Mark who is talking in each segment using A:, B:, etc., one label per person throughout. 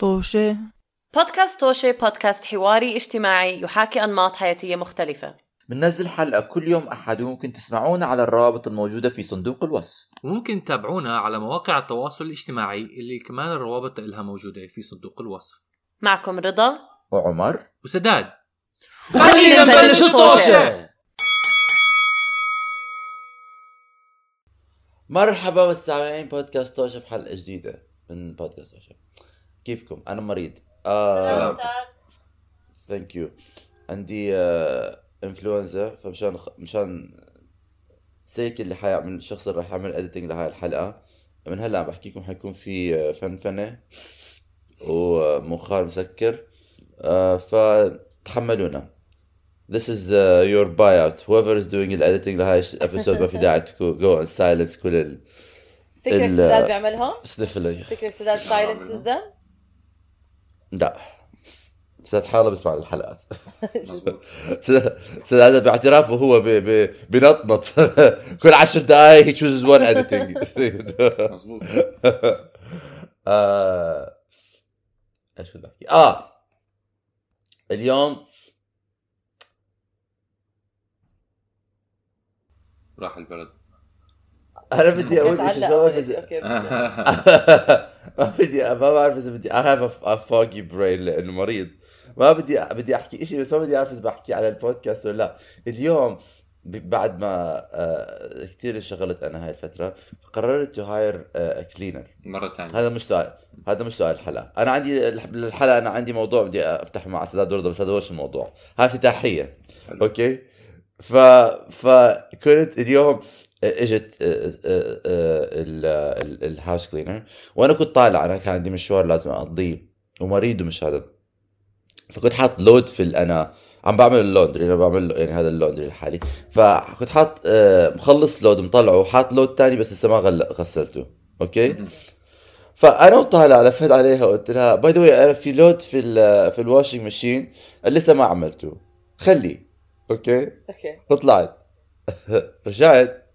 A: طوشة.
B: بودكاست توشي بودكاست حواري اجتماعي يحاكي أنماط حياتية مختلفة.
C: بننزل حلقة كل يوم أحد وممكن تسمعونا على الروابط الموجودة في صندوق الوصف.
D: وممكن تتابعونا على مواقع التواصل الاجتماعي اللي كمان الروابط إلها موجودة في صندوق الوصف.
B: معكم رضا.
C: وعمر.
D: وسداد.
B: خلينا نبلش الطوشة.
C: مرحبا مستمعين بودكاست توشة بحلقة جديدة من بودكاست توشة كيفكم؟ أنا مريض آه thank you عندي آه انفلونزا فمشان مشان sake اللي حيعمل الشخص اللي راح يعمل editing لهاي الحلقة من هلأ عم بحكيكم حيكون في آه، فنفنة ومنخار مسكر آه فتحملونا This is uh, your buyout. Whoever is doing the editing لهاي ال episode ما في داعي to go and silence كل ال
E: فكرك سداد بيعملهم؟
C: سنفل
E: فكرك سداد سايلنسز ذم؟
C: لا. سداد حاله بيسمع الحلقات. سداد سداد باعترافه هو بنطنط. كل عشر دقائق he chooses one editing.
D: مزبوط
C: آه، إيش كنت بحكي؟ آه. اليوم
D: راح البلد.
C: أنا بدي
E: أقول
C: شيء ما بدي ما بعرف إذا بدي have a, a foggy brain لأنه مريض. ما بدي بدي أحكي شيء بس ما بدي أعرف إذا بحكي على البودكاست ولا لا. اليوم بعد ما آه كثير انشغلت أنا هاي الفترة قررت to hire cleaner
D: مرة ثانية
C: هذا مش سؤال هذا مش سؤال الحلقة أنا عندي الح- الحلقة أنا عندي موضوع بدي افتحه مع سداد ورده بس هذا مش الموضوع. هاي
D: افتتاحية.
C: أوكي؟ ف فكنت اليوم اجت ال house cleaner وأنا كنت طالع أنا كان عندي مشوار لازم أقضيه ومريض ومش هذا. فكنت حاط load في أنا عم بعمل ال laundry أنا بعمل يعني هذا ال laundry لحالي فكنت حاط آه، مخلص load مطلعه وحاط load تاني بس لسه ما غسلته. أوكي؟ فأنا وطالع لفيت عليها وقلت لها by the أنا في load في ال في ال washing machine لسه ما عملته. خليه. أوكي؟
E: أوكي.
C: فطلعت. رجعت.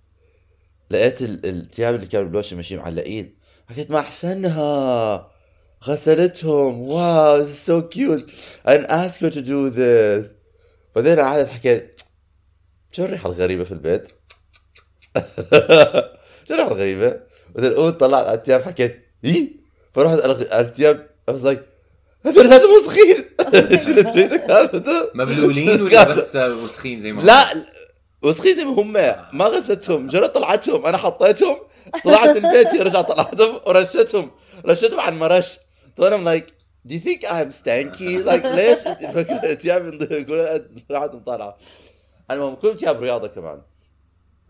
C: لقيت ال- الثياب اللي كانوا بال washing machine معلقين حكيت ما احسنها غسلتهم wow so cute I didn't ask her to do this بعدين قعدت حكيت شو الريحة الغريبة في البيت؟ شو الريحة الغريبة؟ بعدين قمت طلعت على الثياب حكيت إيه فرحت على الثياب I was like هذول هذول وسخين شو تريدك هذا؟
D: مبلولين ولا بس وسخين زي ما؟
C: لا ما هم ما غسلتهم مجرد طلعتهم أنا حطيتهم طلعت من بيتي رجعت طلعتهم ورشتهم رشتهم عن ما رش طيب أنا like Do you think I'm stanky? Like ليش فكرة ثياب كلها راحت طالعة المهم كل ثياب رياضة كمان.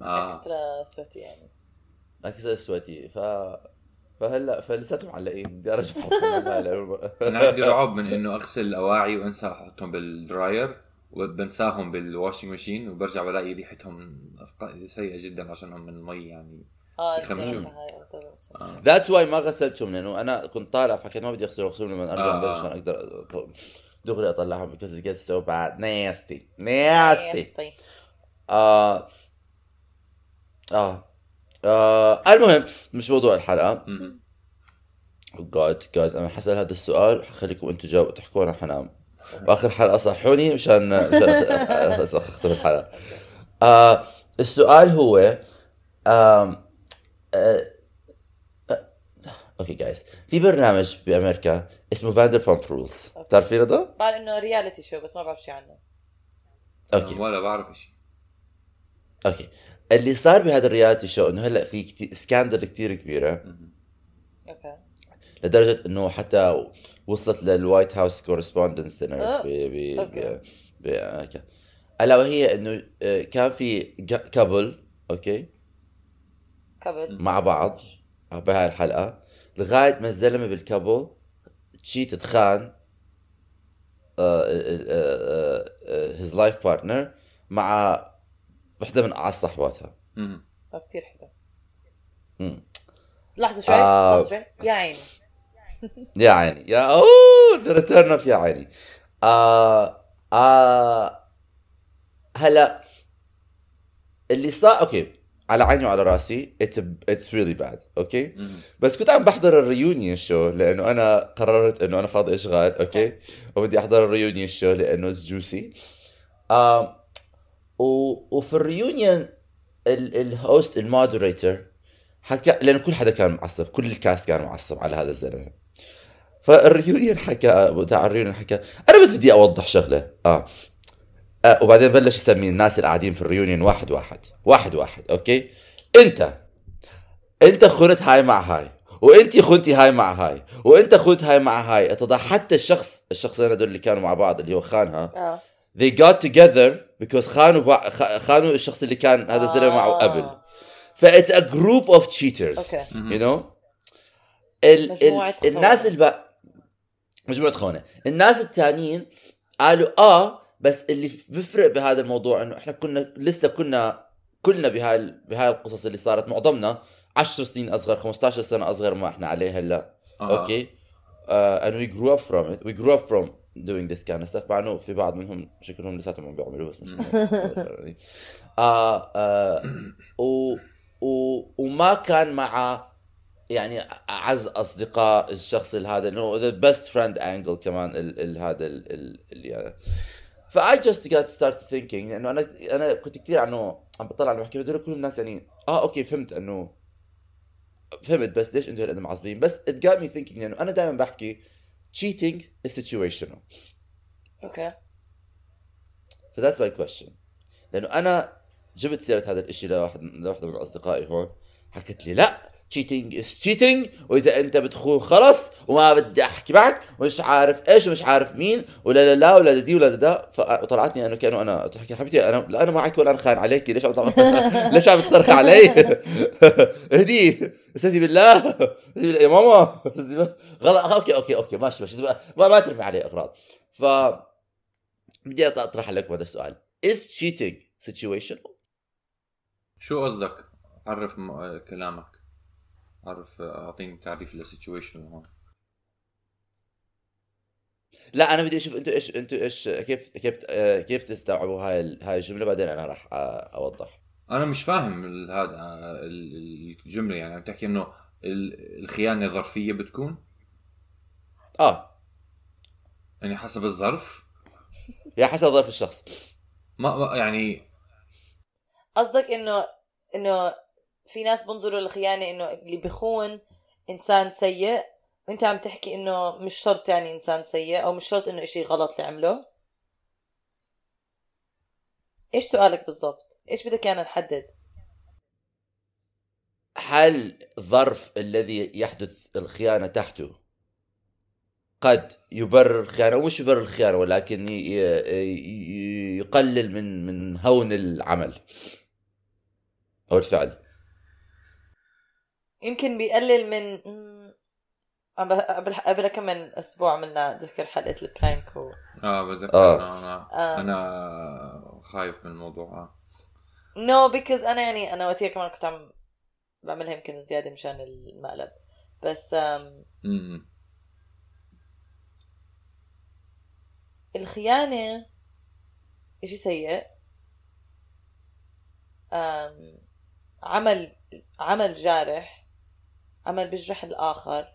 D: آه.
E: extra sweaty يعني.
C: extra sweaty. ف فهلا فلساتهم معلقين. بدي أرجع. احطهم.
D: أنا عندي رعب من إنه أغسل الأواعي وأنسى أحطهم بال dryer. وبنساهم بال washing machine وبرجع بلاقي ريحتهم سيئة جدا عشانهم من المي يعني
E: آه.
D: آه.
C: that's why ما غسلتهم لأنه أنا كنت طالع فحكيت ما بدي اغسلهم أغسلهم لما أرجع
D: آه،
C: البيت
D: آه.
C: عشان أقدر دغري أطلعهم because it gets so bad nasty nasty
E: nasty.
C: آه آه آه المهم مش موضوع الحلقة
D: مم.
C: جاد جايز أنا حسأل هذا السؤال حخليكم أنتم تجاوبوا تحكوا أنا حنام وآخر حلقة صحوني مشان مشان اختم الحلقة. آه السؤال هو آه آه، أوكي guys في برنامج بأمريكا اسمه Vanderpump Rules بتعرفي رضا؟
E: بعرف إنه reality show بس ما بعرف شيء عنه.
C: أوكي.
D: ولا بعرف شيء
C: أوكي. اللي صار بهذا ال reality show إنه هلأ في كتير scandal كتير كبيرة.
E: أوكي.
C: لدرجة إنه حتى وصلت لل White House Correspondents
E: آه،
C: dinner ب ألا وهي إنه آه، كان في couple أوكي؟
E: قبل
C: مع بعض. بهاي الحلقة. لغاية ما الزلمه بال couple cheated خان his life partner مع وحدة من أعز صحباتها.
D: مم.
E: آه، كثير حلو.
C: مم.
E: لحظة شوي
C: آه.
E: لحظة شوي. يا عيني.
C: يا عيني يا oh the return of يا عيني. آه آه هلا اللي صار أوكي على عيني وعلى رأسي it's really bad
D: أوكي.
C: بس كنت عم بحضر ال reunion show لأنه أنا قررت إنه أنا فاضي أشغال أوكي؟ وبدي أحضر ال reunion show لأنه it's juicy و... وفي ال reunion ال... ال host ال moderator حكى لأنه كل حدا كان معصب كل ال cast كان معصب على هذا الزلمة. فال reunion حكى بتاع ال reunion حكى أنا بس بدي أوضح شغلة. آه. آه وبعدين بلش يسمي الناس اللي قاعدين في ال reunion واحد واحد. واحد واحد أوكي؟ أنت أنت خنت هاي مع هاي وأنت خنتي هاي مع هاي وأنت خنت هاي مع هاي. اتضح حتى الشخص الشخصين هدول اللي كانوا مع بعض اللي هو خانها
E: آه.
C: They got together because خانوا بع... خانوا الشخص اللي كان هذا الزلمة معه
E: آه.
C: قبل. ف it's a group of cheaters.
E: أوكي.
C: You know ال... ال... الناس اللي مجموعة خونة. الناس التانيين قالوا آه بس اللي بيفرق بهذا الموضوع إنه إحنا كنا لسه كنا كلنا بهاي بهاي القصص اللي صارت معظمنا 10 سنين أصغر 15 سنة أصغر ما إحنا عليه هلأ.
D: آه.
C: أوكي؟ uh, and we grew up from it. We grew up from doing this kind of stuff. مع إنه في بعض منهم شكلهم لساتهم عم بيعملوا بس مش. آه آه و, و, وما كان مع يعني أعز أصدقاء الشخص هذا إنه the best friend angle كمان ال, ال هذا ال, ال, ال ف I just got start thinking إنه أنا أنا كنت كثير عنه عم بطلع على بحكي هدول كلهم ناس يعني آه أوكي فهمت إنه فهمت بس ليش إنتوا هالقد معصبين؟ بس it got me thinking إنه أنا دائما بحكي cheating is situational.
E: أوكي.
C: ف that's my question. لأنه أنا جبت سيرة هذا الإشي لواحد لواحدة من أصدقائي هون حكت لي لا cheating is cheating واذا أنت بتخون خلص وما بدي أحكي معك ومش عارف إيش ومش عارف مين ولا لا لا ولا دي ولا دا فطلعتني انه كأنه أنا لها حبيبتي أنا لا أنا معك ولا أنا خاين عليك ليش عم ليش عم تقترح علي؟ اهدي استهدي بالله يا ماما. غلط أوكي أوكي أوكي ماشي ماشي ما ما ترمي علي أغراض. ف بدي أطرح لكم هذا السؤال. Is cheating situational?
D: شو قصدك؟ عرف كلامك. عرف اعطيني تعريف للسيتويشن هون
C: لا أنا بدي أشوف أنتوا إيش أنتوا إيش كيف كيف آه، كيف تستوعبوا هاي ال- هاي الجملة؟ بعدين أنا راح آه، أوضح.
D: أنا مش فاهم ال- هذا ال- الجملة يعني عم تحكي إنه ال- الخيانة ظرفية بتكون؟
C: آه.
D: يعني حسب الظرف؟
C: يا حسب ظرف الشخص.
D: ما ما- يعني
E: قصدك إنه إنه في ناس بنظروا للخيانة إنه اللي بخون إنسان سيء. وأنت عم تحكي إنه مش شرط يعني إنسان سيء أو مش شرط إنه إشي غلط اللي عمله. إيش سؤالك بالضبط؟ إيش بدك إيانا نحدد؟
C: هل ظرف الذي يحدث الخيانة تحته قد يبرر الخيانة؟ ومش يبرر الخيانة ولكن يقلل من من هون العمل أو الفعل.
E: يمكن بيقلل من قبل قبل كم من أسبوع عملنا ذكر حلقة البرانك و...
D: آه بتذكر
C: آه.
D: أنا أنا,
E: آه.
D: أنا خايف من الموضوع آه
E: نو no, بيكوز أنا يعني أنا وقتها كمان كنت عم بعملها يمكن زيادة مشان المقلب بس
D: أمم.
E: الخيانة إشي سيء أم عمل عمل جارح عمل بيجرح الآخر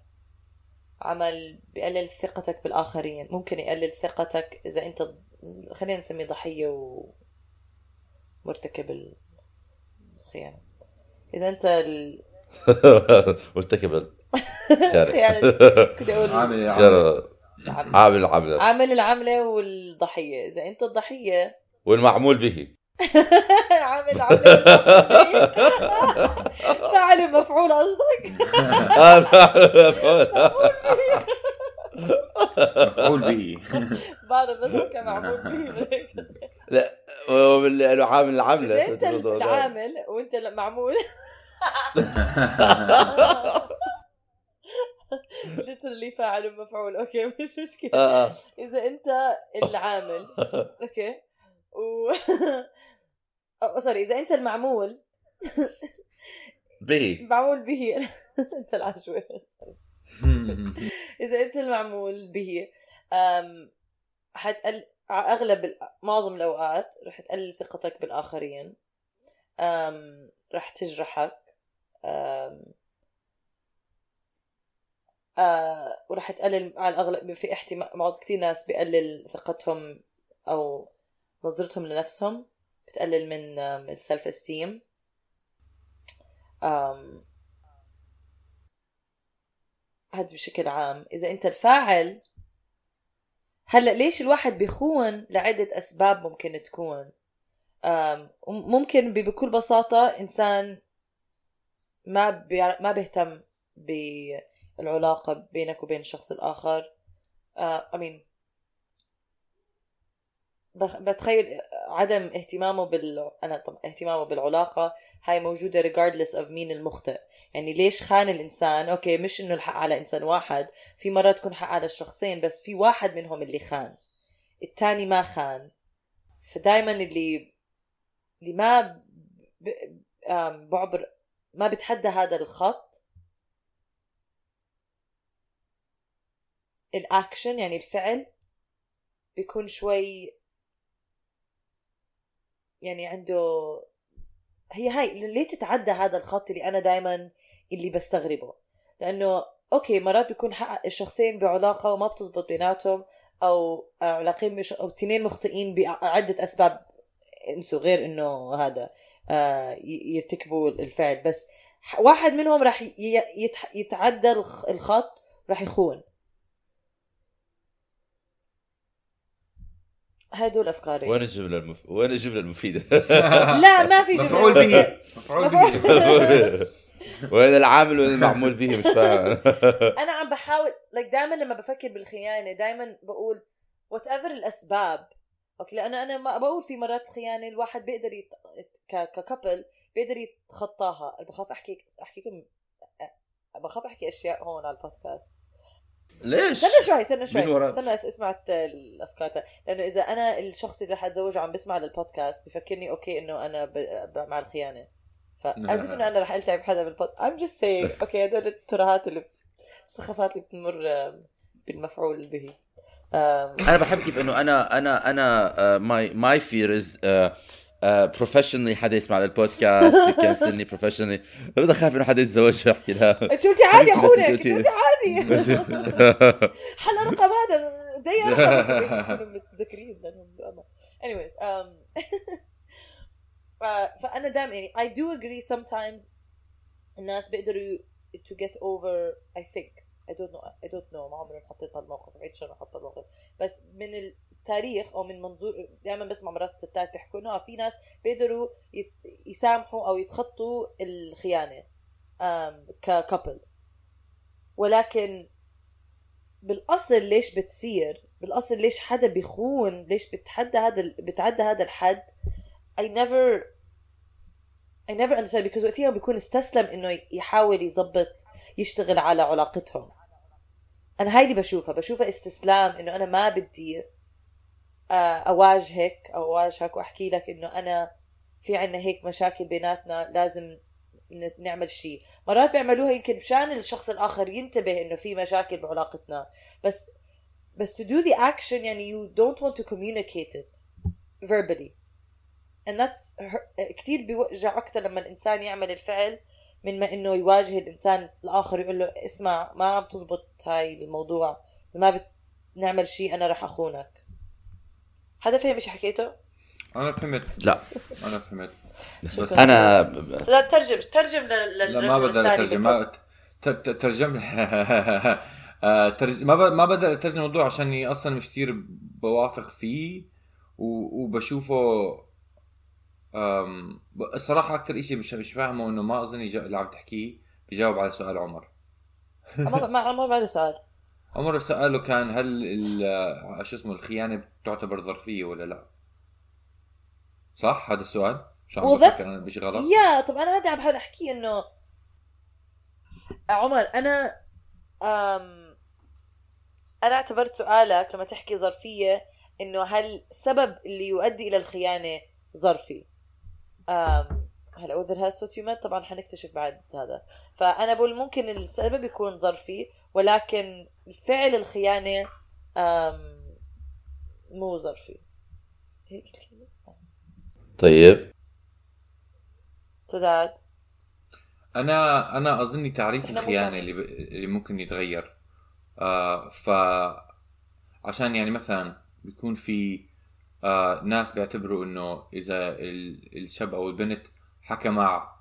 E: عمل بيقلل ثقتك بالآخرين. ممكن يقلل ثقتك إذا أنت خلينا نسميه ضحية ومرتكب الخيانة. إذا أنت ال...
C: مرتكب
E: خيانة. كنت أقول
D: عامل عامل
C: خير
E: العمل.
C: عامل العمل.
E: عامل العملة والضحية. إذا أنت الضحية
C: والمعمول به.
E: عامل عامل فاعل المفعول قصدك؟
D: مفعول. به.
E: بعرف بس هو كان معمول به.
C: لا لأنه عامل العمله
E: اذا انت العامل وانت معمول. literally فاعل ومفعول أوكي مش مشكلة.
C: آه، آه.
E: إذا أنت العامل أوكي؟ و sorry إذا أنت المعمول
C: به.
E: معمول به. أنت العشوائي sorry. إذا أنت المعمول به أم حتقل أغلب معظم الأوقات رح تقلل ثقتك بالآخرين. أم راح تجرحك. آم، آه وراح تقلل على الأغلب في احتمال معظم كثير ناس بقلل ثقتهم أو نظرتهم لنفسهم. بتقلل من السلف استيم هذا بشكل عام. إذا أنت الفاعل هلأ ليش الواحد بيخون لعدة أسباب ممكن تكون؟ ممكن بكل بساطة إنسان ما ما بيهتم بالعلاقة بينك وبين الشخص الآخر. آه أمين بخ- بتخيل عدم اهتمامه بال أنا طب اهتمامه بالعلاقة هاي موجودة regardless of مين المخطئ. يعني ليش خان الإنسان؟ okay مش إنه الحق على إنسان واحد في مرات تكون حق على الشخصين بس في واحد منهم اللي خان. الثاني ما خان. فدايما اللي اللي ما ب... بعبر ما بتحدى هذا الخط الاكشن يعني الفعل بيكون شوي يعني عنده هي هاي ليه تتعدى هذا الخط اللي أنا دائما اللي بستغربه؟ لأنه أوكي مرات بيكون الشخصين بعلاقة وما بتزبط بيناتهم أو علاقين مش أو تنين مخطئين بعدة أسباب انسوا غير إنه هذا آه يرتكبوا الفعل. بس واحد منهم راح يتعدى الخ- الخط راح يخون. هدول أفكاري.
C: وين الجملة المف... وين الجملة المفيدة؟
E: لا ما في جملة.
D: مفعول به. مفعول به.
C: وين العامل وين المعمول به؟ مش فاهم.
E: أنا عم بحاول لك دائما لما بفكر بالخيانة دائما بقول whatever الأسباب. okay لأنه أنا ما بقول في مرات الخيانة الواحد بيقدر يت... ك... ك couple بيقدر يتخطاها. بخاف أحكي أحكيكم بخاف أحكي أشياء هون على البودكاست.
C: ليش؟
E: استنى شوي استنى شوي؟ استنى اسمعت الأفكار لأنه إذا أنا الشخص اللي رح أتزوجه عم بسمع للبودكاست بفكرني أوكي إنه أنا ب... ب... مع الخيانة. فازف إنه أنا رح ألتعب حدا بالبود I'm just saying. أوكي هدول الترهات اللي السخافات اللي بتمر بالمفعول به.
C: أنا بحب كيف إنه أنا أنا أنا ماي ماي فير از بروفيشنلي حدا يسمع للبودكاست يكنسلني بروفيشنلي بدي أخاف إنه حدا يتزوج ويحكي لها.
E: أنت قلتي عادي
C: بس
E: أخونا
C: أنت قلتي-
E: عادي. حل رقم هذا دي رقم متذكرين لأنهم anyways um, ف- فأنا دائما يعني I do agree sometimes الناس بيقدروا to get over I think I don't know I don't know ما عمري انحطيت بهالموقف بعيد شر انحط بهالموقف بس من التاريخ أو من منظور دائما بسمع مرات الستات بيحكوا إنه في ناس بيقدروا يت... يسامحوا أو يتخطوا الخيانة ككابل ولكن بالأصل ليش بتصير؟ بالأصل ليش حدا بيخون؟ ليش بتحدى هذا ال- بتعدى هذا الحد؟ I never I never understand because وقتها بيكون استسلم إنه يحاول يظبط يشتغل على علاقتهم. أنا هاي اللي بشوفها بشوفها استسلام إنه أنا ما بدي آه، اواجهك أو اواجهك واحكي لك إنه أنا في عنا هيك مشاكل بيناتنا لازم نعمل شيء مرات بيعملوها يمكن مشان الشخص الآخر ينتبه إنه في مشاكل بعلاقتنا. بس بس to do the action يعني you don't want to communicate it verbally. And that's كتير بيوجع أكتر لما الإنسان يعمل الفعل من ما إنه يواجه الإنسان الآخر يقول له اسمع ما عم تزبط هاي الموضوع. إذا ما بنعمل شيء أنا رح أخونك. حدا فهم إيش حكيته؟
D: أنا فهمت.
C: لا.
D: أنا فهمت.
E: شكراً.
C: أنا
E: لا ترجم ترجم لل-
D: لا ما
E: للرجل
D: بقدر
E: الثاني
D: اترجم
E: بالبودكاست.
D: ما ت- ت- ترجم. آه، ترج... ما ب... ما بقدر اترجم الموضوع عشاني أصلا مش كثير بوافق فيه و... وبشوفه أم... الصراحة أكثر إشي مش مش فاهمه إنه ما أظن يجا... اللي عم تحكيه بيجاوب على سؤال عمر.
E: عمر ما عمر ما عنده سؤال.
D: عمر سؤاله كان هل ال... شو اسمه الخيانة تعتبر ظرفية ولا لا؟ صح هذا السؤال؟ شو عم بفكر أنا بشي غلط؟
E: يا طب أنا هذا عم بحاول أحكي إنه عمر أنا أم أنا اعتبرت سؤالك لما تحكي ظرفية إنه هل السبب اللي يؤدي إلى الخيانة ظرفي أم هلا what you meant طبعا حنكتشف بعد هذا. فأنا بقول ممكن السبب يكون ظرفي ولكن فعل الخيانة أم مو ظرفي. هيك الكلمة.
C: طيب.
E: سداد.
D: أنا أنا اظني تعريف
E: الخيانة.
D: اللي ب... اللي ممكن يتغير. آه ف عشان يعني مثلا بيكون في آه ناس بيعتبروا إنه إذا ال... الشاب أو البنت حكى مع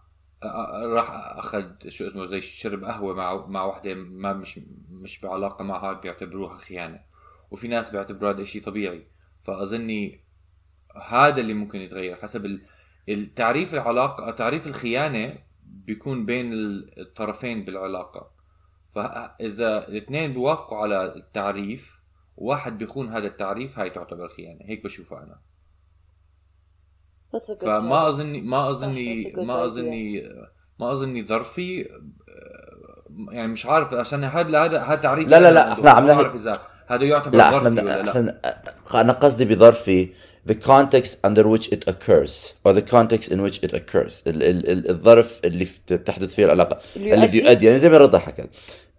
D: راح أخذ شو اسمه زي شرب قهوة مع مع وحدة ما مش مش بعلاقة معها بيعتبروها خيانة. وفي ناس بيعتبروا هذا شيء طبيعي. فأظني هذا اللي ممكن يتغير حسب ال- التعريف العلاقة تعريف الخيانة بيكون بين ال- الطرفين بالعلاقة. فإذا الاثنين بيوافقوا على التعريف وواحد بيخون هذا التعريف هاي تعتبر خيانة. هيك بشوفها
E: أنا.
D: فما. اظني ما اظني ما. اظني ما أظني ظرفي آه، يعني مش عارف عشان هذا هذا هذا تعريف
C: لا، لا، لا، إحنا عم
D: ما
C: نحكي-
D: إذا هذا يعتبر
C: لا
D: ظرفي ولا لا.
C: إحنا أنا قصدي بظرفي the context under which it occurs or the context in which it occurs ال ال ال الظرف اللي تحدث فيه العلاقة.
E: اللي
C: الذي
E: يؤدي-
C: يعني زي ما رضا حكت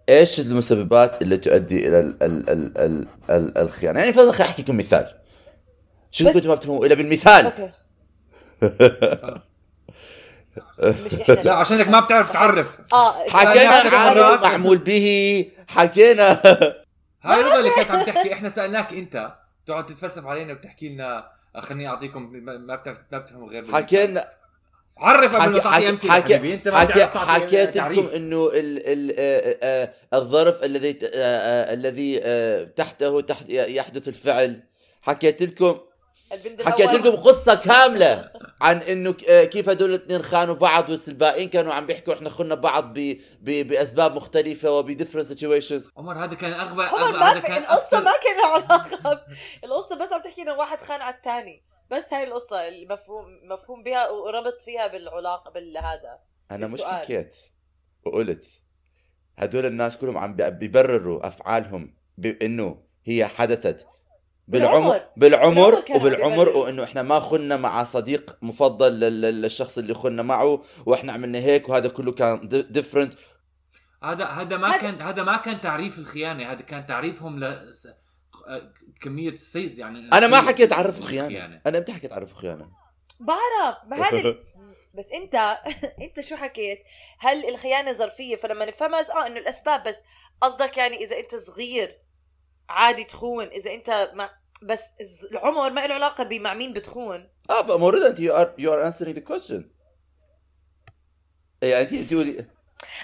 C: إيش المسببات اللي تؤدي إلى ال ال ال ال ال الخيانة؟ يعني خليني احكي لكم مثال شو كنتوا ما بتفهموا إلا بالمثال.
E: أوكي. مش إحنا
D: لا عشانك ما بتعرف تعرف.
E: آه
C: حكينا عن
D: مرات.
C: معمول به. حكينا.
D: هاي رضا اللي كانت عم تحكي. إحنا سألناك أنت. تقعد تتفلسف علينا وتحكي لنا. خليني أعطيكم ما ما بتعرف ما بتفهم غير.
C: حكينا
D: عرف قبل ما
C: حكي
D: تعطي
C: حكي
D: أمثلة
C: حكي
D: حبيبي. أنت ما
C: حكي حكيت لكم إنه ال ال آه، آه، الظرف الذي آه، آه، الذي آه، تحته تحت يحدث الفعل. حكيت لكم حكيت. لكم قصة كاملة عن إنه آه، كيف هدول الاثنين خانوا بعض بس الباقيين كانوا عم بيحكوا إحنا خنا بعض ب ب بأسباب مختلفة وب different situations
D: عمر هذا كان اغبى
E: عمر ما في
D: أكثر-
E: ما كان لها علاقة القصة بس عم تحكي إنه واحد خان على الثاني بس هاي القصة المفهوم مفهوم بها وربط فيها بالعلاقه بالهذا
C: أنا مش. حكيت وقلت هدول الناس كلهم عم بي- بيبرروا أفعالهم بانه هي حدثت بالعمر
E: بالعمر.
C: وبالعمر. وإنه إحنا ما خنا مع صديق مفضل لل- لل- للشخص اللي خنا معه وإحنا عملنا هيك وهذا كله كان different
D: هذا هذا ما كان هذا ما كان تعريف الخيانة هذا كان تعريفهم ل آه، كمية السيف يعني
C: أنا ما حكيت
D: الخيانة.
C: خيانة أنا إمتى حكيت اعرفه خيانة
E: بعرف ما هذا بس أنت أنت شو حكيت هل الخيانة ظرفية فلما نفهمها آه إنه الأسباب بس قصدك يعني إذا أنت صغير عادي تخون إذا أنت ما بس العمر ما له علاقة بمع مين بتخون.
C: آه but more than you are you are answering the question. يعني أنت بتقولي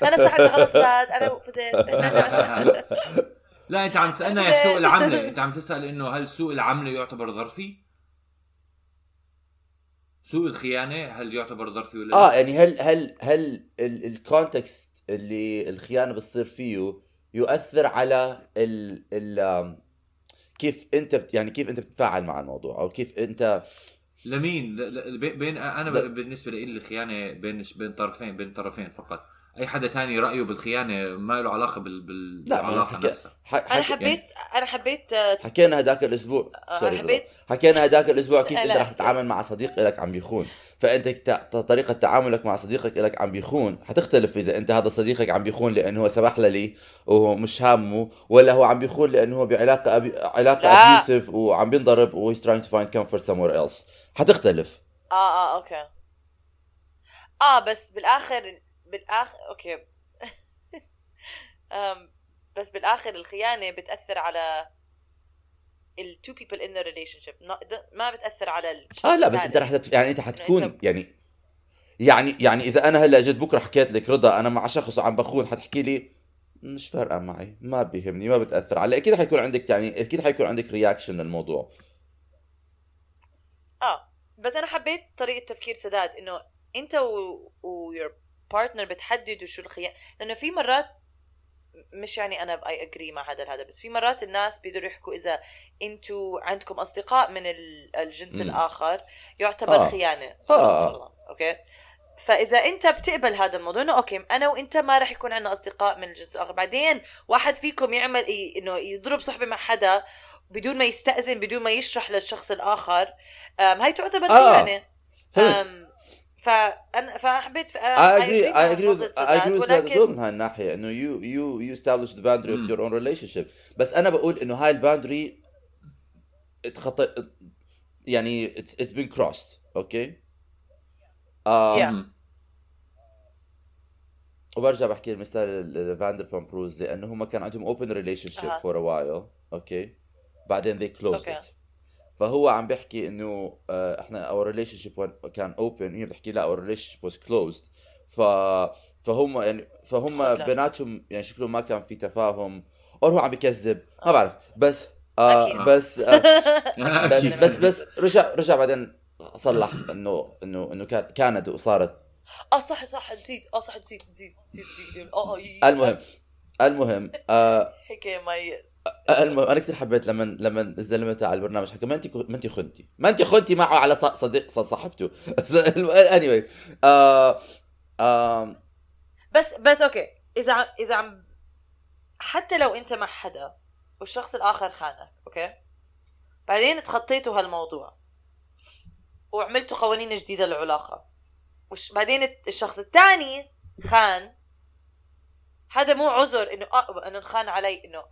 E: أنا صحت غلط زاد أنا فزت.
D: لا أنت عم تسالنا يا سوق العملة. أنت عم تسأل إنه هل سوق العملة يعتبر ظرفي؟ سوق الخيانة هل يعتبر ظرفي ولا آه؟
C: يعني هل هل هل ال context اللي الخيانة بتصير فيه يؤثر على ال ال كيف انت بت يعني كيف انت بتتفاعل مع الموضوع؟ أو كيف انت
D: لمين؟ ل- ل- بي- بين أنا
C: لا.
D: بالنسبة لي الخيانه بين بين طرفين بين طرفين فقط. أي حدا تاني رأيه بالخيانة ما له علاقة بال... بال...
C: لا،
D: بالعلاقة
C: حكي-
D: نفسها
C: ح-
E: أنا
C: حكي
E: حبيت أنا حبيت آه،
C: حكينا هداك الأسبوع
E: آه،
C: سوري
E: حبيت-
C: رضا. حكينا هداك الأسبوع كيف
E: أنت.
C: رح تتعامل مع صديق لك عم بيخون فأنت ت- طريقة تعاملك مع صديقك لك عم بيخون حتختلف إذا أنت هذا صديقك عم بيخون لأنه هو سبح لي وهو مش هامه ولا هو عم بيخون لأنه هو بعلاقة أبي... علاقة
E: لا.
C: ابيوسف وعم بينضرب و he's trying to find comfort somewhere else حتختلف
E: آه آه أوكي آه بس بالآخر بالاخر أوكي. بس بالآخر الخيانة بتأثر على ال two people in the relationship. ما, بتأثر على
C: آه لا بس. أنت رح تت... يعني أنت حتكون يعني يعني يعني إذا أنا هلأ جيت بكرة حكيت لك رضا أنا مع شخص وعم بخون حتحكي لي مش فارقة معي ما بيهمني ما بتأثر علي. أكيد حيكون عندك يعني أكيد حيكون عندك رياكشن للموضوع.
E: آه بس أنا حبيت طريقة تفكير سداد إنه أنت و, و your partner بتحددوا شو الخيانه لأنه في مرات مش يعني أنا اي اجري مع هذا هذا بس في مرات الناس بيقدروا يحكوا إذا أنتوا عندكم أصدقاء من ال- الجنس
C: مم.
E: الآخر يعتبر
C: آه.
E: خيانة
C: آه.
E: فرضاً. okay فإذا أنت بتقبل هذا الموضوع إنه okay أنا وأنت ما راح يكون عندنا أصدقاء من الجنس الآخر بعدين واحد فيكم يعمل ي- إنه يضرب صحبة مع حدا بدون ما يستأذن بدون ما يشرح للشخص الآخر هاي تعتبر
C: آه.
E: خيانة
C: فهمت.
E: فانا فحبيت
C: I agree I agree with I agree with that as well
E: ولكن
C: من هاي الناحية إنه you you you establish the boundary of
D: مم.
C: your own relationship بس أنا بقول إنه هاي ال boundary اتخطى يعني it's, it's been crossed
E: okay
C: um, وبرجع بحكي المثال فاندر بامبروز لأنه هم كان عندهم open
E: relationship.
C: for a while okay بعدين they closed
E: okay.
C: it فهو عم بيحكي إنه آه، إحنا our relationship كان open هي بتحكي لا our relationship was closed ف فهم يعني فهم. بيناتهم يعني شكلهم ما كان في تفاهم أو هو عم بكذب ما بعرف. بس آه
E: أكيد.
C: بس آه بس
D: أكيد.
C: بس بس رجع رجع بعدين صلح إنه إنه إنه كان كانت وصارت.
E: آه صح صح نسيت. آه صح نسيت نسيت نسيت. دي- آه
C: المهم المهم آه
E: حكي مي
C: المهم أنا كثير حبيت لما لما الزلمه تاع البرنامج حكى ما انت ما انت خنتي. ما انت خنتي معه على صديق صاحبته. اني آه آه
E: بس بس okay. إذا إذا عم حتى لو أنت مع حدا والشخص الآخر خانك okay؟ بعدين تخطيتوا هالموضوع وعملتوا قوانين جديدة للعلاقة. وش بعدين الشخص الثاني خان هذا مو عذر إنه آه إنه خان علي إنه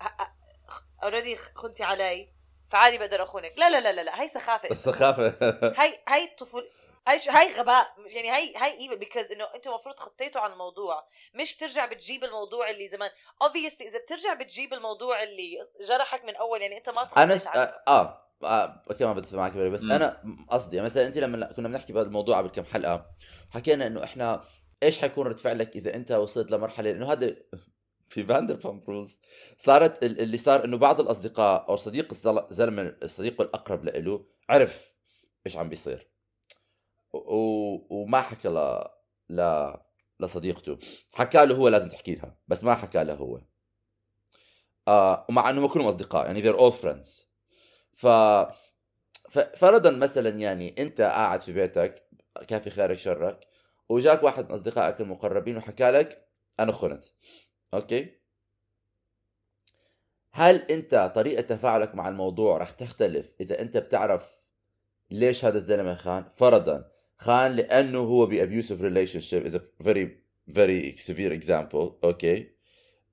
E: already خنتي علي فعادي بقدر أخونك لا لا لا لا, لا. هي سخافة.
C: السخافه
E: هاي هاي طفول هاي شو هاي غباء يعني هاي هاي evil because إنه أنتم المفروض خطيتوا عن الموضوع مش بترجع بتجيب الموضوع اللي زمان obviously إذا بترجع بتجيب الموضوع اللي جرحك من أول يعني أنت ما
C: أنا
E: تخطيت. عن
C: آه, آه. آه. كمان بتفق معك بس
D: مم.
C: أنا قصدي يعني مثلا أنت لما كنا بنحكي بهذا الموضوع قبل كم حلقة حكينا إنه إحنا إيش حيكون رد فعلك إذا أنت وصلت لمرحلة إنه هذا في Vanderpump Rules صارت ال- اللي صار إنه بعض الأصدقاء أو صديق الزل- الزلمه صديقه الأقرب له عرف إيش عم بيصير. و... وما حكى ل... ل... لصديقته. حكى له هو لازم تحكي لها بس ما حكى له هو. آه ومع انهم كلهم أصدقاء يعني they're all friends. ف ففرضا مثلا يعني أنت قاعد في بيتك كافي خيرك شرك وجاك واحد من أصدقائك المقربين وحكى لك أنا خنت. أوكي؟ هل أنت طريقة تفاعلك مع الموضوع رح تختلف إذا أنت بتعرف ليش هذا الزلمة خان؟ فرضا خان لأنه هو ب abusive relationship as very very severe example okay؟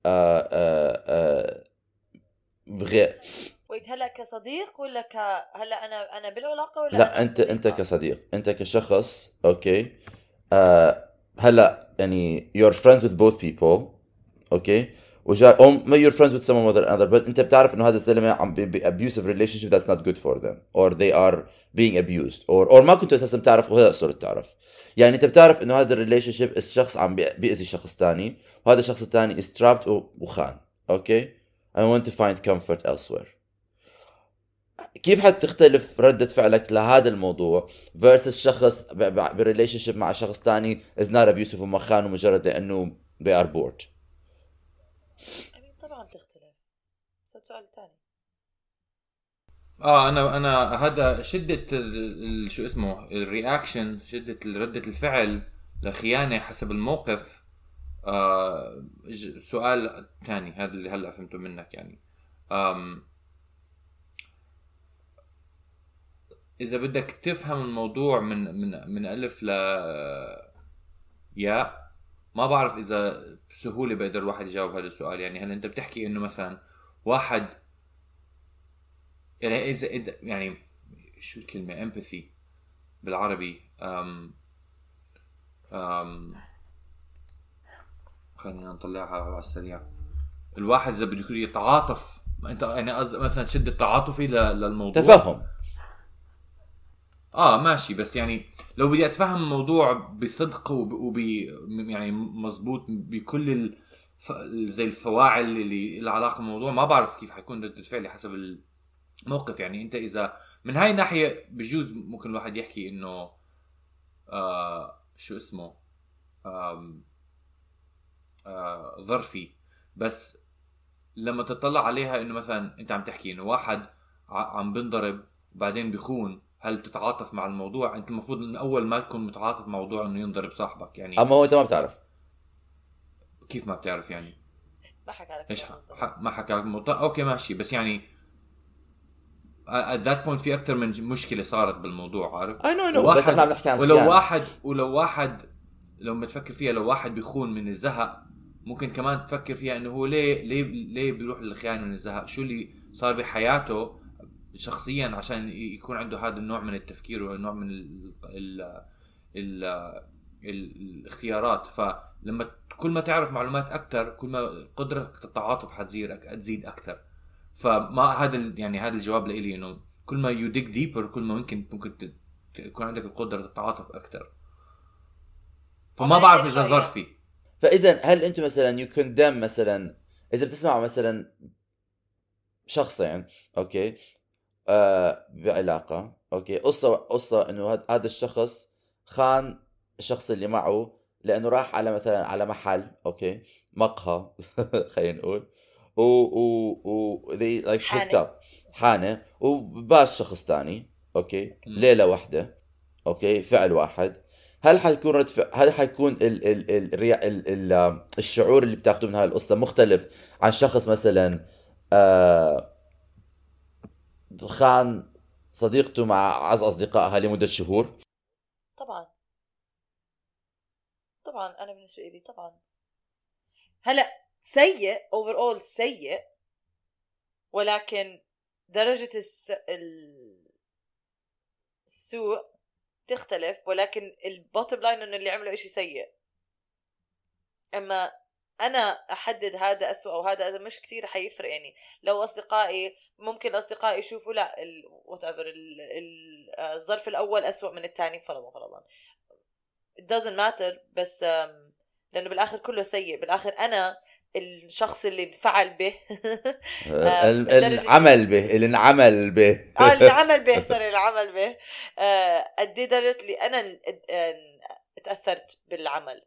C: آه آه آه بغير
E: wait هلا كصديق ولا ك هلا أنا أنا بالعلاقة ولا
C: لا أنت أنت
E: صديقة؟
C: كصديق أنت كشخص okay؟ آه هلا يعني you're friends with both people okay وجا أو ما you're friends with someone with another but انت بتعرف انه هذا الزلمه عم ب ب- abusive relationship that's not good for them. Or they are being abused. Or or ما كنت أساسا بتعرف وهلا صرت تعرف يعني أنت بتعرف إنه هذا ال relationship الشخص عم بي- بيأذي شخص تاني وهذا الشخص الثاني is trapped وخان okay I want to find comfort elsewhere. كيف حتختلف ردة فعلك لهذا الموضوع versus شخص ب relationship مع شخص تاني is not abusive وما خانه مجرد لأنه they are bored
E: أمين طبعا بتختلف بس سؤال ثاني.
D: آه أنا أنا هذا شدة شو اسمه ال reaction شدة ردة الفعل لخيانة حسب الموقف. آه سؤال ثاني هذا اللي هلأ فهمته منك يعني. آم إذا بدك تفهم الموضوع من من من ألف ل ياء ما بعرف إذا بسهولة بقدر الواحد يجاوب هذا السؤال. يعني هل أنت بتحكي إنه مثلا واحد يعني إذا يعني شو الكلمة؟ امباثي بالعربي. أم أم خلينا نطلعها على السريع. الواحد إذا بده يتعاطف أنت يعني قصد مثلا شده تعاطفي ل- للموضوع؟
C: تفهم.
D: آه ماشي بس يعني لو بدي أتفهم الموضوع بصدق وب يعني مزبوط بكل ال... زي الفواعل اللي لها علاقة بالموضوع ما بعرف كيف حيكون ردة فعلي حسب الموقف. يعني أنت إذا من هاي الناحية بجوز ممكن الواحد يحكي إنه آه شو اسمه آم آه ظرفي. بس لما تطلع عليها إنه مثلا أنت عم تحكي إنه واحد عم بنضرب وبعدين بيخون هل بتتعاطف مع الموضوع؟ انت المفروض من أول ما تكون متعاطف مع موضوع إنه ينضرب صاحبك يعني
C: أما هو أنت ما بتعرف.
D: كيف ما بتعرف يعني؟
E: ما حكى لك
D: إيش ما حكى لك موضوع okay ماشي بس يعني at that point في أكثر من مشكلة صارت بالموضوع عارف؟
C: I know
D: no
C: بس إحنا عم نحكي عن
D: ولو
C: خيانة.
D: واحد ولو واحد لو بتفكر فيها لو واحد بيخون من الزهق ممكن كمان تفكر فيها إنه هو ليه ليه ليه بيروح للخيانة من الزهق؟ شو اللي صار بحياته؟ شخصيا عشان يكون عنده هذا النوع من التفكير والنوع من ال ال ال ال الاختيارات. فلما كل ما تعرف معلومات أكثر كل ما قدرتك التعاطف حتزيد حتزيد أكثر فما هذا يعني هذا الجواب لإلي إنه كل ما you dig deeper كل ما ممكن ممكن ت- ت- يكون عندك القدرة تتعاطف أكثر فما بعرف
E: إذا.
D: ظرفي
C: فإذا هل أنتم مثلا you condemn مثلا إذا بتسمعوا مثلا شخصين okay آه بعلاقة okay قصة قصة إنه هاد- هذا الشخص خان الشخص اللي معه لأنه راح على مثلا على محل okay مقهى خلينا نقول و و و they like
E: حانة.
C: hooked up حانة وباس شخص تاني
D: okay.
C: ليلة واحدة okay فعل واحد هل حيكون رد هل حيكون ال ال ال ال ال الشعور اللي بتاخذه من هاي القصة مختلف عن شخص مثلا آه خان صديقته مع أعز أصدقائها لمدة شهور؟
E: طبعا. طبعا أنا بالنسبة لي طبعا. هلأ سيء overall سيء ولكن درجة الس... ال- السوء تختلف ولكن ال bottom line إنه اللي عمله إشي سيء. أما أنا أحدد هذا أسوأ أو هذا مش كتير حيفرق يعني. لو أصدقائي ممكن أصدقائي يشوفوا لا whatever الظرف الأول أسوأ من الثاني فرضا فرضا it doesn't matter بس لأنه بالآخر كله سيء. بالآخر أنا الشخص اللي انفعل به.
C: آه، العمل به اللي انعمل به.
E: آه اللي عمل به sorry اللي عمل به. آه، قد إيه درجة اللي أنا آه، تاثرت بالعمل.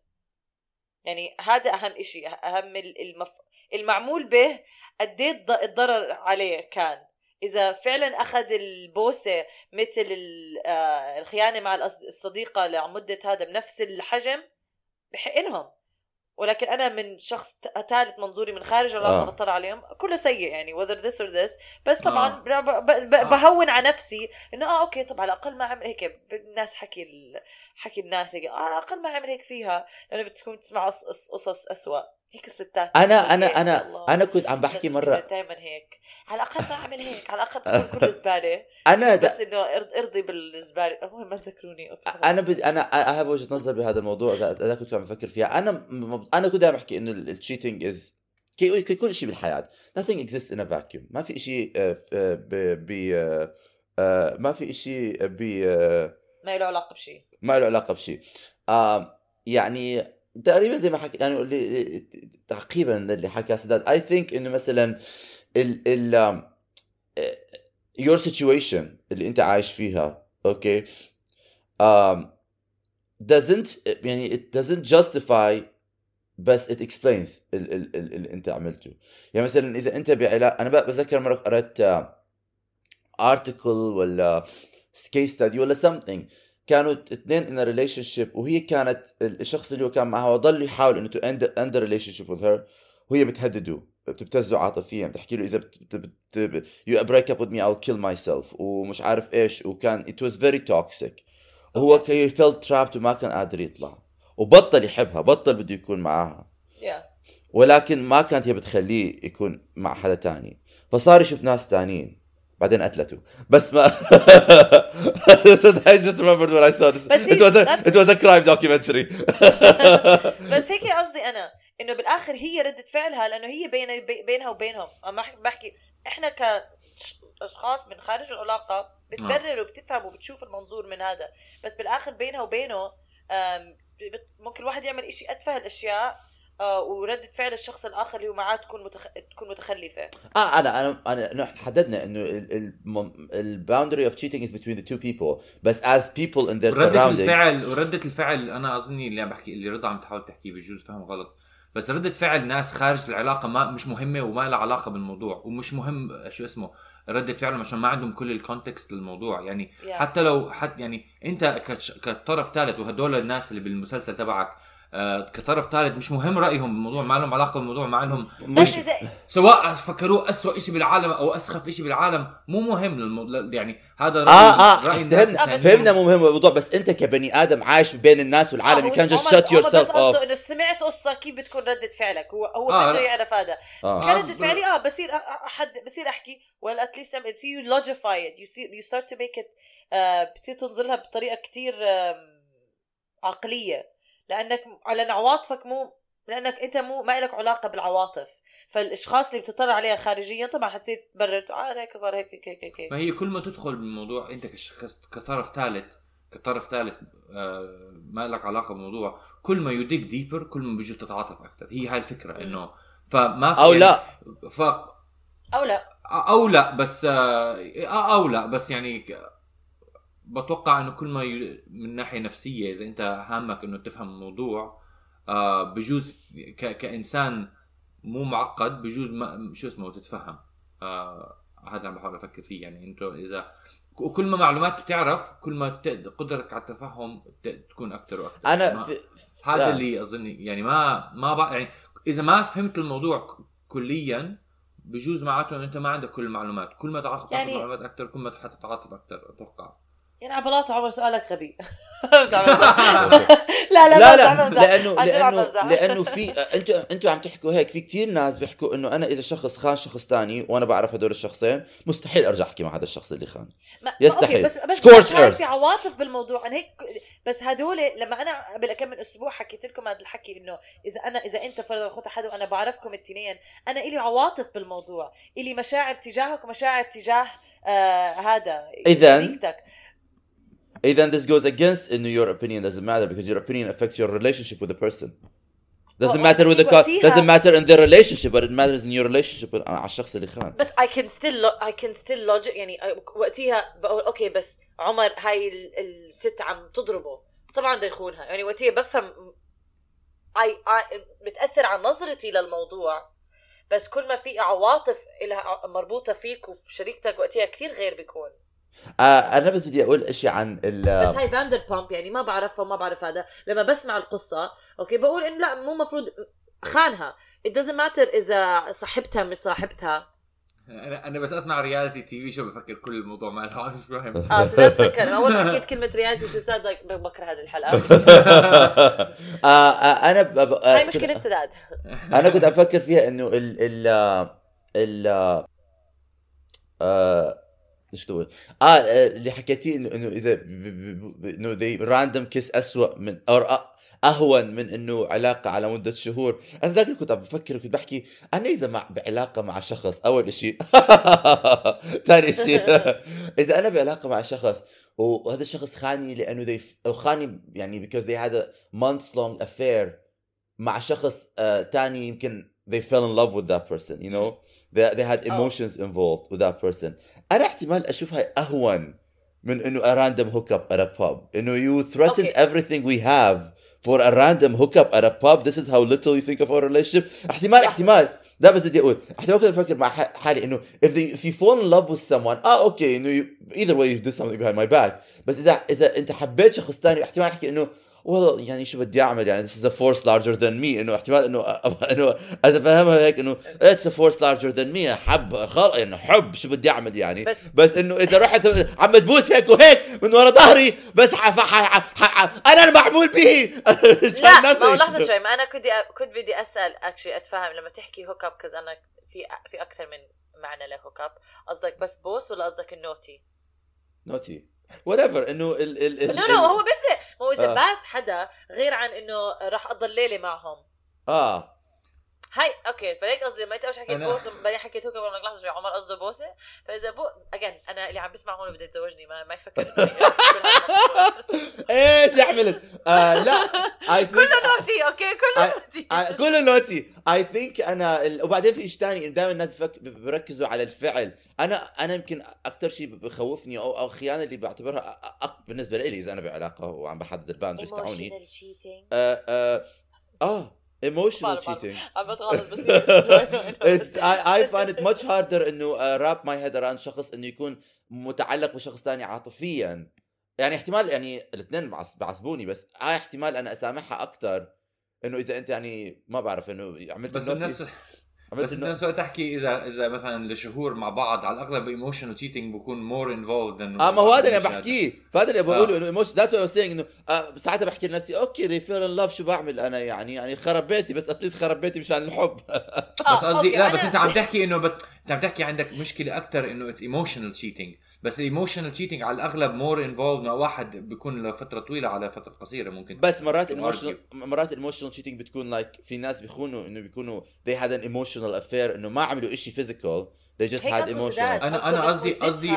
E: يعني هذا أهم إشي أهم ال- المف... المعمول به قد إيه الض- الضرر عليه كان. إذا فعلا أخذ البوسة مثل آه، الخيانة مع الصديقة لمدة هذا بنفس الحجم بحق لهم. ولكن أنا من شخص ثالث منظوري من خارج العلاقه
C: آه.
E: آه. بطلع عليهم كله سيء يعني whether this or this بس طبعا
D: آه.
E: آه. ب- ب- ب- بهون على نفسي إنه آه أوكي طب على الأقل ما عمل هيك الناس حكي ال... حكي الناس هيك آه على الأقل ما عمل هيك فيها لأنه بتكون تسمع قص- قص- قصص اسوء هيك الستات أنا
C: أنا
E: أنا.
C: أنا كنت عم بحكي مرة.
E: دائما هيك؟ على الأقل ما عمل هيك على الأقل تكون كله زبالة.
C: أنا
E: بس إنه ارض- ارضي بالزبالة. المهم ما تذكروني.
C: أنا بدي أنا أنا وجهة نظر بهذا الموضوع اذا كنت عم بفكر فيها. أنا م- أنا كنت عم بحكي إنه ال cheating as كل شيء بالحياة. Nothing exists in a vacuum. ما في شيء ب ب آه، ما في شيء ب آه،
E: ما له علاقة بشيء
C: ما له علاقة بشيء يعني تقريبا زي ما حكي يعني اللي تعقيبا اللي حكى سداد اي ثينك إنه مثلا ال ال your situation اللي أنت عايش فيها أوكي؟ um, doesn't يعني it doesn't justify بس it explains ال- ال- ال- اللي أنت عملته. يعني مثلا إذا أنت بعلاقه أنا بتذكر مرة قرأت ارتكل ولا كيس ستادي ولا something. كانوا اثنين in a relationship وهي كانت الشخص اللي هو كان معها وضل يحاول إنه end, end the relationship with her. وهي بتهدده بتبتزه عاطفيا بتحكي له إذا you break up with me I'll kill myself ومش عارف إيش وكان it was very toxic. وهو كان felt trapped وما كان قادر يطلع. وبطل يحبها بطل بده يكون معاها.
E: يا
C: ولكن ما كانت هي بتخليه يكون مع حدا تاني. فصار يشوف ناس تانيين. بعدين قتلته. بس ما I just remembered when I saw this
E: بس
C: it
E: هي-
C: was a, it was a crime documentary.
E: بس هيك قصدي أنا إنه بالآخر هي ردة فعلها لأنه هي بين بي- بينها وبينهم. أحكي- بحكي إحنا كاشخاص من خارج العلاقة بتبرر وبتفهم وبتشوف المنظور من هذا. بس بالآخر بينها وبينه ممكن الواحد يعمل إشي أتفه الأشياء آه، وردة فعل الشخص الآخر اللي هو معاه تكون متخ... تكون مختلفة.
C: آه أنا أنا انا نحن حددنا إنه ال boundary of cheating is between the two people. بس as people in their
D: ردة الفعل وردة الفعل أنا اظني اللي عم بحكي اللي رضا عم تحاول تحكيه بجوز فهم غلط. بس ردة فعل ناس خارج العلاقة ما مش مهمة وما لها علاقة بالموضوع ومش مهم شو اسمه ردة فعلهم عشان ما عندهم كل الكونتكست للموضوع. يعني
E: Yeah.
D: حتى لو حتى يعني أنت كش- كطرف ثالث وهدول الناس اللي بالمسلسل تبعك كطرف ثالث مش مهم رأيهم بالموضوع ما لهم علاقة بالموضوع ما لهم
E: بس
C: مش
E: اذا
D: سواء فكروه أسوأ شيء بالعالم أو أسخف شيء بالعالم مو مهم للمو... يعني هذا رأي
C: آه آه
D: رأي الناس
C: فهمنا
E: آه، بس-
D: الثانيين.
C: فهمنا مو مهم الموضوع بس أنت كبني آدم عايش بين الناس والعالم
E: آه، مش-
C: just
E: هم-
C: shut
E: هم بس قصده إنه سمعت قصة كيف بتكون ردة فعلك هو هو
D: آه،
E: بده. يعرف هذا
C: آه.
E: كان
D: آه،
E: ردة فعلي آه بصير احد بصير أحكي you logify it you see you start to make it آه بتصير تنظر لها بطريقة كتير آم، عقلية لأنك لأن عواطفك مو لأنك أنت مو ما لك علاقة بالعواطف. فالأشخاص اللي بتطلع عليها خارجيا طبعا حتصير تبرر آه هيك صار هيك هيك هيك, هيك.
D: ما هي كل ما تدخل بالموضوع أنت كشخص كطرف ثالث كطرف ثالث آه ما لك علاقة بالموضوع كل ما يدق ديبر كل ما بيجي تتعاطف أكثر هي هاي الفكرة إنه فما في
C: أو
D: يعني
C: لا.
D: ف
E: أو لا.
D: أو لا بس آه أو لا بس يعني بتوقع إنه كل ما ي... من ناحية نفسية إذا أنت هامك إنه تفهم الموضوع آه بجوز ك... كإنسان مو معقد بجوز ما شو اسمه تتفهم. آه هذا اللي عم بحاول أفكر فيه. يعني أنت إذا كل ما معلومات بتعرف كل ما ت- قدرتك على التفهم ت... تكون أكثر وأكثر
C: أنا
D: ما...
C: في
D: هذا
C: لا.
D: اللي أظن يعني ما ما بق... يعني إذا ما فهمت الموضوع كليا بجوز معناته إنه أنت ما عندك كل المعلومات. كل ما تعرف
E: يعني-
D: يعني... معلومات أكثر كل ما حتتعاطف أكثر أتوقع.
E: يعني على بلاطه عمر سؤالك غبي لا لا
C: لا لا لأنه
E: لأنه.
C: لأنه في أنتوا أنتوا عم تحكوا هيك في كثير ناس بيحكوا إنه أنا إذا شخص خان شخص تاني وأنا بعرف هدول الشخصين مستحيل أرجع أحكي مع هذا الشخص اللي خان
E: ما
C: يستحيل.
E: بس بس بس. في عواطف بالموضوع أنا هيك بس هدول لما أنا قبل كم من أسبوع حكيت لكم هذا الحكي إنه إذا أنا إذا أنت فرضا اخوت حدا وأنا بعرفكم التنين أنا إلي عواطف بالموضوع إلي مشاعر تجاهك ومشاعر تجاه آه هذا
C: إذن اذا this goes against انه your opinion doesn't matter because your opinion affects your relationship with the person doesn't matter with the co-
E: وقتيها-
C: doesn't matter in their relationship but it matters in your relationship مع الشخص اللي خان
E: بس I can still I can still logic يعني وقتها بقول okay بس عمر هاي ال- الست عم تضربه طبعا بده يخونها يعني وقتها بفهم I, I بتاثر على نظرتي للموضوع بس كل ما في عواطف لها مربوطه فيك وفي شريكتك وقتها كثير غير بيكون
C: آه أنا بس بدي أقول إشي عن ال
E: بس هاي Vanderpump يعني ما بعرفها وما بعرف هذا. لما بسمع القصة okay بقول انه لا مو مفروض خانها. It doesn't matter إذا صاحبتها مش صاحبتها.
D: أنا أنا بس أسمع reality TV show بفكر كل الموضوع ما له مش مهم.
E: آه سداد سكر أول ما حكيت كلمة رياليتي شو سداد like بكره هذه الحلقة.
C: آه آه أنا ب... آه
E: هاي مشكلة سداد
C: أنا كنت أفكر فيها إنه ال ال ال آه إيش تقول؟ آه آه، اللي حكيتيه انه إذا إنه the random kiss اسوء من أو أهون من إنه علاقة على مدة شهور، أنا ذاك كنت عم بفكر كنت بحكي أنا إذا مع بعلاقة مع شخص أول شيء ثاني شيء إذا أنا بعلاقة مع شخص وهذا الشخص خاني لأنه ذي أو خاني يعني they had a months long affair مع شخص آه يمكن they fell in love with that person you know they, they had emotions involved with that person انا احتمال اشوف هاي اهون من انه a random hookup at a pub انه you threatened
E: Okay.
C: everything we have for a random hookup at a pub this is how little you think of our relationship احتمال
E: لحظة.
C: احتمال لا بس بدي اقول احتمال كنت افكر مع ح- حالي انه if, they, if you fall in love with someone اه اوكي انه you, either way you did something behind my back بس اذا اذا انت حبيت شخص ثاني احتمال احكي انه والله يعني شو بدي أعمل يعني this is a force larger than me. إنه احتمال إنه إنه أتفهمها هيك إنه it's a force larger than me. حب خلق يعني حب شو بدي أعمل يعني.
E: بس-
C: بس إنه إذا رحت عم تبوس هيك وهيك من ورا ظهري بس ح... ح... ح... ح... أنا المعمول به.
E: لا ما هو لحظة شوي ما أنا كنت كنت بدي أسأل actually أتفهم لما تحكي هوك اب كز أنا في في أكثر من معنى ل hook up قصدك بس بوس ولا قصدك ال
C: naughty؟ naughty. Whatever. إنه ال ال ال
E: لا لا هو بيفرق ما هو إذا
C: آه.
E: باس حدا غير عن إنه راح اقضي الليلة معهم.
C: آه.
E: هاي okay فهيك قصدي لما أنت أول حكيت
D: أنا-
E: بوس بعدين حكيت hook up like لحظه شوي عمر قصده بوسة فإذا but again أنا اللي عم بسمع هون بده يتزوجني ما, ما يفكر.
C: إيش يحمل آه لا
E: كله naughty okay كله
C: naughty كله naughty I think أنا. وبعدين في شيء ثاني دائما الناس بفك... بركزوا على الفعل أنا أنا يمكن أكثر شيء بخوفني أو أو خيانة اللي بعتبرها. بالنسبة لي إذا أنا بعلاقة وعم بحدد ال boundaries تاعوني
E: emotional cheating
C: آه آه آه
E: بعرف.
C: cheating.
E: عم بتغلط بس
C: I find it much harder إنه wrap my head around شخص إنه يكون متعلق بشخص ثاني عاطفيا. يعني احتمال يعني الاثنين بعص- بعصبوني بس هاي احتمال أنا أسامحها أكثر إنه إذا أنت يعني ما بعرف إنه عملت
D: بس الناس بس
C: النو-
D: الناس وقت تحكي اذا إذا مثلا لشهور مع بعض على الأغلب emotional cheating بكون more involved
C: آه ما هو هذا اللي بحكيه. فهذا اللي بقوله
D: آه.
C: انه emotional that's what I'm saying إنه آه ساعتها بحكي لنفسي okay they fell in love شو بعمل أنا يعني؟ يعني خرب بيتي بس at least خرب بيتي مشان الحب.
D: بس قصدي لا بس أنت عم تحكي إنه بت... أنت عم تحكي عندك مشكلة أكثر إنه emotional cheating بس ال emotional cheating على الأغلب more involved مع واحد بيكون لفترة طويلة على فترة قصيرة ممكن
C: بس مرات
D: to
C: emotional
D: argue.
C: مرات emotional cheating بتكون like like في ناس بيخونوا إنه بيكونوا they had an emotional affair إنه ما عملوا إشي physical. They just had emotional.
D: أنا
E: أنا
D: قصدي قصدي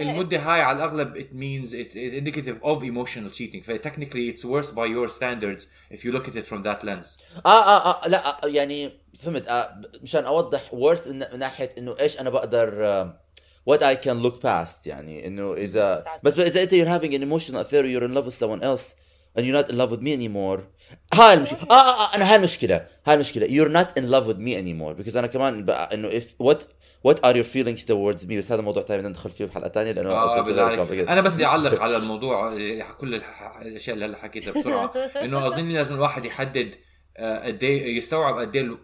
D: المدة هاي على الأغلب it means it, it indicative of emotional cheating. ف technically it's worse by your standards if you look at it from that lens.
C: آه آه آه لا آه يعني فهمت آه مشان أوضح ورس من, من ناحية إنه إيش أنا بقدر آه what I can look past يعني إنه اذا بس إذا أنت you're having an emotional affair you're in love with someone else and you're not in love with me anymore هاي المشكلة آه, آه, آه أنا هاي المشكلة هاي المشكلة. You're not in love with me anymore because أنا كمان بقى إنه if what what are your feelings towards me بس هذا موضوع ثاني بدنا ندخل فيه بحلقة ثانية لأنه
D: آه. أنا بس بدي أعلق على الموضوع كل الأشياء اللي هلا حكيتها بسرعة. إنه أظن لازم الواحد يحدد آه، قد إيه يستوعب قد إيه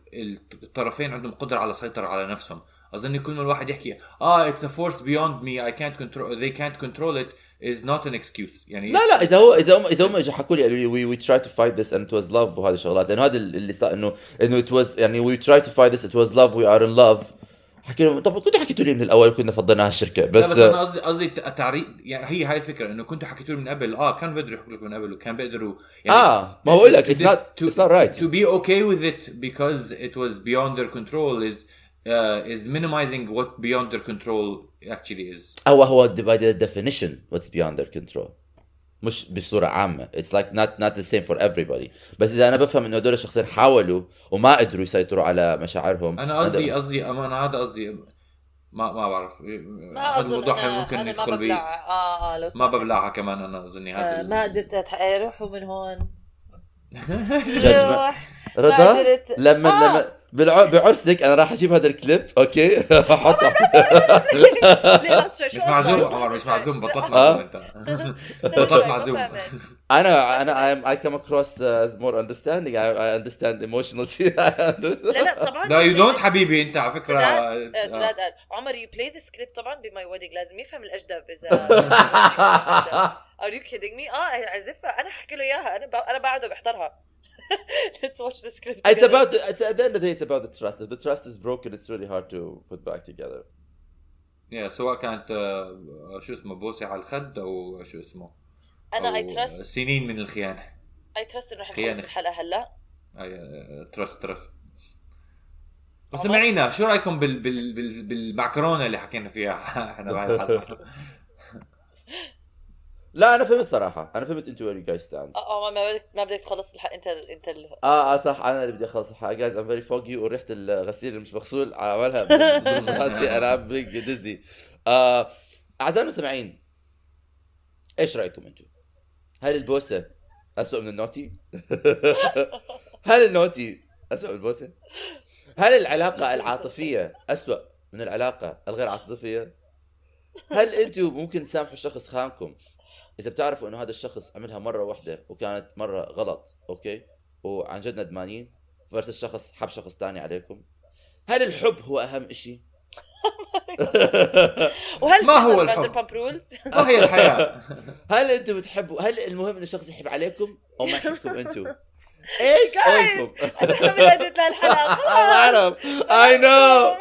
D: الطرفين عندهم قدرة على السيطرة على نفسهم. أظن كل ما الواحد يحكي آه اتس ا فورس بيوند مي اي كانت كنترول they can't control it is not an excuse. يعني
C: لا لا إذا هو إذا هم إذا هم اجوا حكوا لي قالوا لي we we tried to fight this and it was love وهذه الشغلات. لأنه هذا اللي صار إنه إنه it was يعني we tried to fight this it was love we are in love حكي لهم طب كنتوا حكيتوا لي من الأول كنا فضلنا هالشركه
D: بس,
C: بس,
D: بس أنا قصدي قصدي التعريف يعني هي هاي الفكرة إنه كنتوا حكيتوا لي من قبل آه كانوا بيقدروا يحكوا لك من قبل وكان بيقدروا يعني
C: آه ما بقول لك
D: this- to-
C: it's not right.
D: to be okay with it because it was beyond their control is uh, is minimizing what beyond their control actually is.
C: هو هو by the definition what's beyond their control. مش بصورة عامة. It's like not not the same for everybody. بس إذا أنا بفهم إنه هدول الشخصين حاولوا وما قدروا يسيطروا على مشاعرهم
D: أنا قصدي قصدي أنا هذا قصدي ما ما بعرف.
E: ما
D: هذا
E: أظن
D: الموضوع
E: أنا
D: ممكن
E: أنا
D: بيه
E: ببلع. آه آه لو
D: ما. ببلعها كمان أنا أظني هذا
E: آه ما قدرت أتح... إيه، روحوا من هون. روح.
C: رضا؟
E: قدرت.
C: لما
E: آه.
C: لما بالع... بعرسك أنا راح أجيب هذا الكليب أوكي؟ احطه
D: مش معزوم مش معزوم بطلت
C: آه.
D: معزوم
E: أنت.
D: بطلت معزوم.
C: أنا أنا come across as more understanding. I, I understand emotional
E: لا لا طبعا.
D: لا
E: you don't
D: حبيبي أنت على فكرة.
E: سداد آه،
D: آه.
E: سداد قال عمر you play The Script طبعا ب my wedding لازم يفهم الأجدب اذا are you kidding me آه اعزفها أنا أحكي له إياها. أنا ب... أنا بقعد وبحضرها let's watch The Script
C: It's about the, it's at the end of the day it's about the trust. If the trust is broken, it's really hard to put back together.
D: يا سواء كانت آه، شو اسمه بوسه على الخد أو شو اسمه
E: أنا
D: I
E: trust
D: سنين من الخيانة
E: I trust إنه رح
D: خيانة.
E: نخلص الحلقة هلا
D: trust trust مستمعينا شو رأيكم بال بال بال بالمعكرونة اللي حكينا فيها إحنا بهاي الحلقة
C: لا أنا فهمت صراحة أنا فهمت أنتوا where you guys stand.
E: آه آه، ما بدك ما بدك تخلص الحلقة أنت أنت ال...
C: آه آه صح أنا اللي بدي أخلص الحلقة guys I'm very foggy وريحة الغسيل اللي مش مغسول عملها بظروف راسي أنا dizzy. آه أعزائي المستمعين إيش رأيكم أنتوا؟ هل البوسة اسوء من ال naughty؟ هل ال naughty اسوء من البوسة؟ هل العلاقة العاطفية اسوء من العلاقة الغير عاطفية؟ هل أنتوا ممكن تسامحوا شخص خانكم إذا بتعرفوا إنه هذا الشخص عملها مرة واحدة وكانت مرة غلط okay؟ وعن جد ندمانين versus شخص حب شخص تاني عليكم. هل الحب هو أهم إشي؟
E: وهل
D: ما هو الحب؟
E: rules؟
D: ما هي الحياة.
C: هل أنتوا بتحبوا هل المهم إنه الشخص يحب عليكم أو ما يحبكم
E: أنتوا إيش للحلقه
C: أنا بعرف I know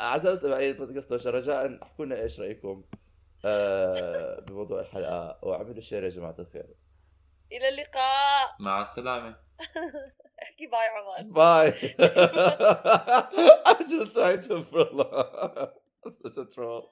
C: أعزائي المستمعين البودكاست رجاء أحكوا لنا إيش رأيكم. آه، بموضوع الحلقة وأعملوا share يا جماعة الخير
E: إلى اللقاء
D: مع السلامة
E: احكي باي عمر
C: Bye. I'm just trying to prolong. I'm such a troll.